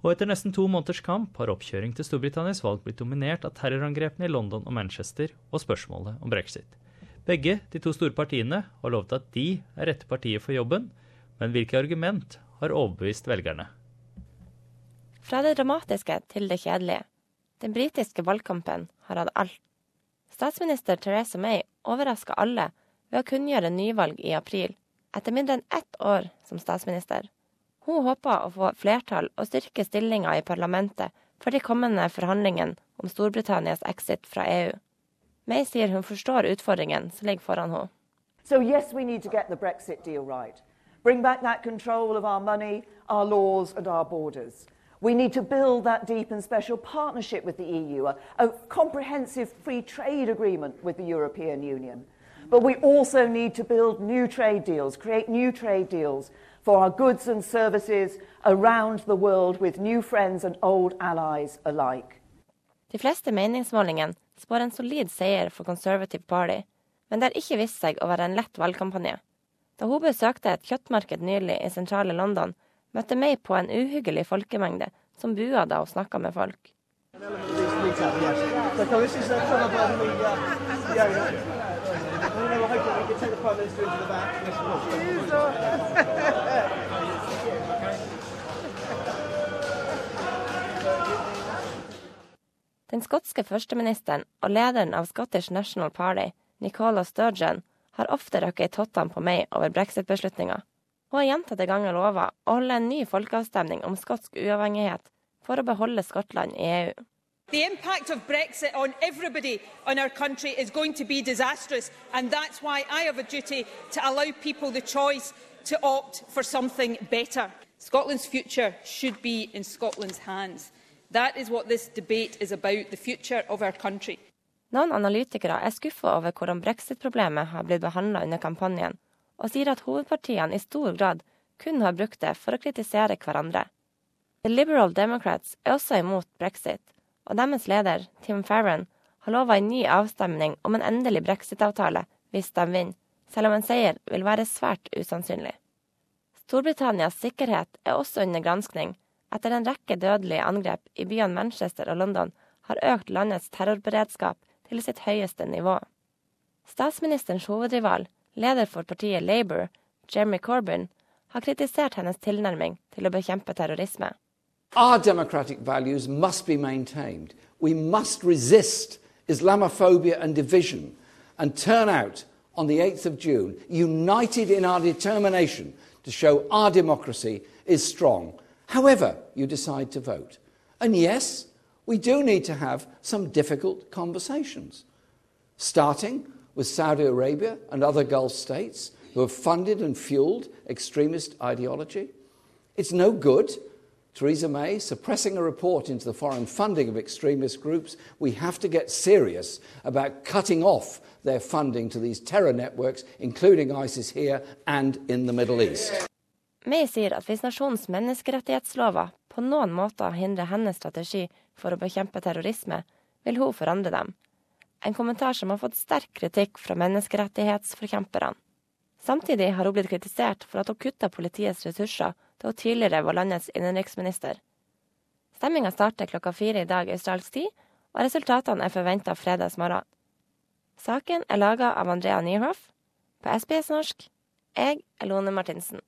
Og etter nesten to måneders kamp har oppkjøring til Storbritannias valg blitt dominert av terrorangrepene i London og Manchester og spørsmålet om brexit. Begge de to store partiene har lovet at de er rette partiet for jobben, men hvilke argument har overbevist velgerne? Fra det dramatiske til det kjedelige. Den britiske valgkampen har hatt alt. Statsminister Theresa May overraska alle ved å kunngjøre nyvalg i april, etter mindre enn ett år som statsminister. Hun håper å få flertall og styrke stillinga i parlamentet for de kommende forhandlingene om Storbritannias exit fra EU. May sier hun forstår utfordringen som ligger foran henne. So yes, we need to get the Brexit deal right. Bring back that control of our money, our laws and our borders. We need to build that deep and special partnership with the EU, a, a comprehensive free trade agreement with the European Union. But we also need to build new trade deals, create new trade deals for our goods and services around the world with new friends and old allies alike. De fleste meningsmålingene spår en solid seier for Conservative Party, men det har ikke vist seg å være en lett valgkampanje. Da hun besøkte et kjøttmarked nylig i sentrale London, møtte May på en uhyggelig folkemengde som bua da hun snakka med folk. Den skotske førsteministeren og lederen av Scottish National Party, Nicola Sturgeon, har ofte røkket i tottene på meg over brexit-beslutninga. Hun har gjentatte ganger lova å holde en ny folkeavstemning om skotsk uavhengighet for å beholde Skottland i EU. The impact of Brexit on everybody in our country is going to be disastrous, and that's why I have a duty to allow people the choice to opt for something better. Scotland's future should be in Scotland's hands. That is what this debate is about, the future of our country. Noen analytikere er skuffa over hvordan brexit-problemet har blitt behandla under kampanjen, og sier at hovedpartiene i stor grad kun har brukt det for å kritisere hverandre. The Liberal Democrats er også imot brexit, og deres leder, Tim Farron, har lova en ny avstemning om en endelig brexit-avtale hvis de vinner, selv om en seier vil være svært usannsynlig. Storbritannias sikkerhet er også under granskning, etter en rekke dødelige angrep i byene Manchester og London har økt landets terrorberedskap til sitt høyeste nivå. Statsministerens hovedrival, leder for partiet Labour, Jeremy Corbyn, har kritisert hennes tilnærming til å bekjempe terrorisme. Our democratic values must be maintained. We must resist Islamophobia and division and turn out on the 8th of June, united in our determination to show our democracy is strong, however you decide to vote. And yes, we do need to have some difficult conversations, starting with Saudi Arabia and other Gulf states who have funded and fueled extremist ideology. It's no good Theresa May suppressing a report into the foreign funding of extremist groups. We have to get serious about cutting off their funding to these terror networks, including ISIS here and in the Middle East. May sier at hvis nasjonens menneskerettighetslover på noen måter hindrer hennes strategi for å bekjempe terrorisme, vil hun forandre dem. En kommentar som har fått sterk kritikk fra menneskerettighetsforkjemperne. Samtidig har hun blitt kritisert for at hun kutta politiets ressurser da hun tidligere var landets innenriksminister. Stemminga starter klokka fire i dag australsk tid, og resultatene er forventa fredags morgen. Saken er laga av Andrea Nyhoff. På SBS norsk. Jeg er Lone Martinsen.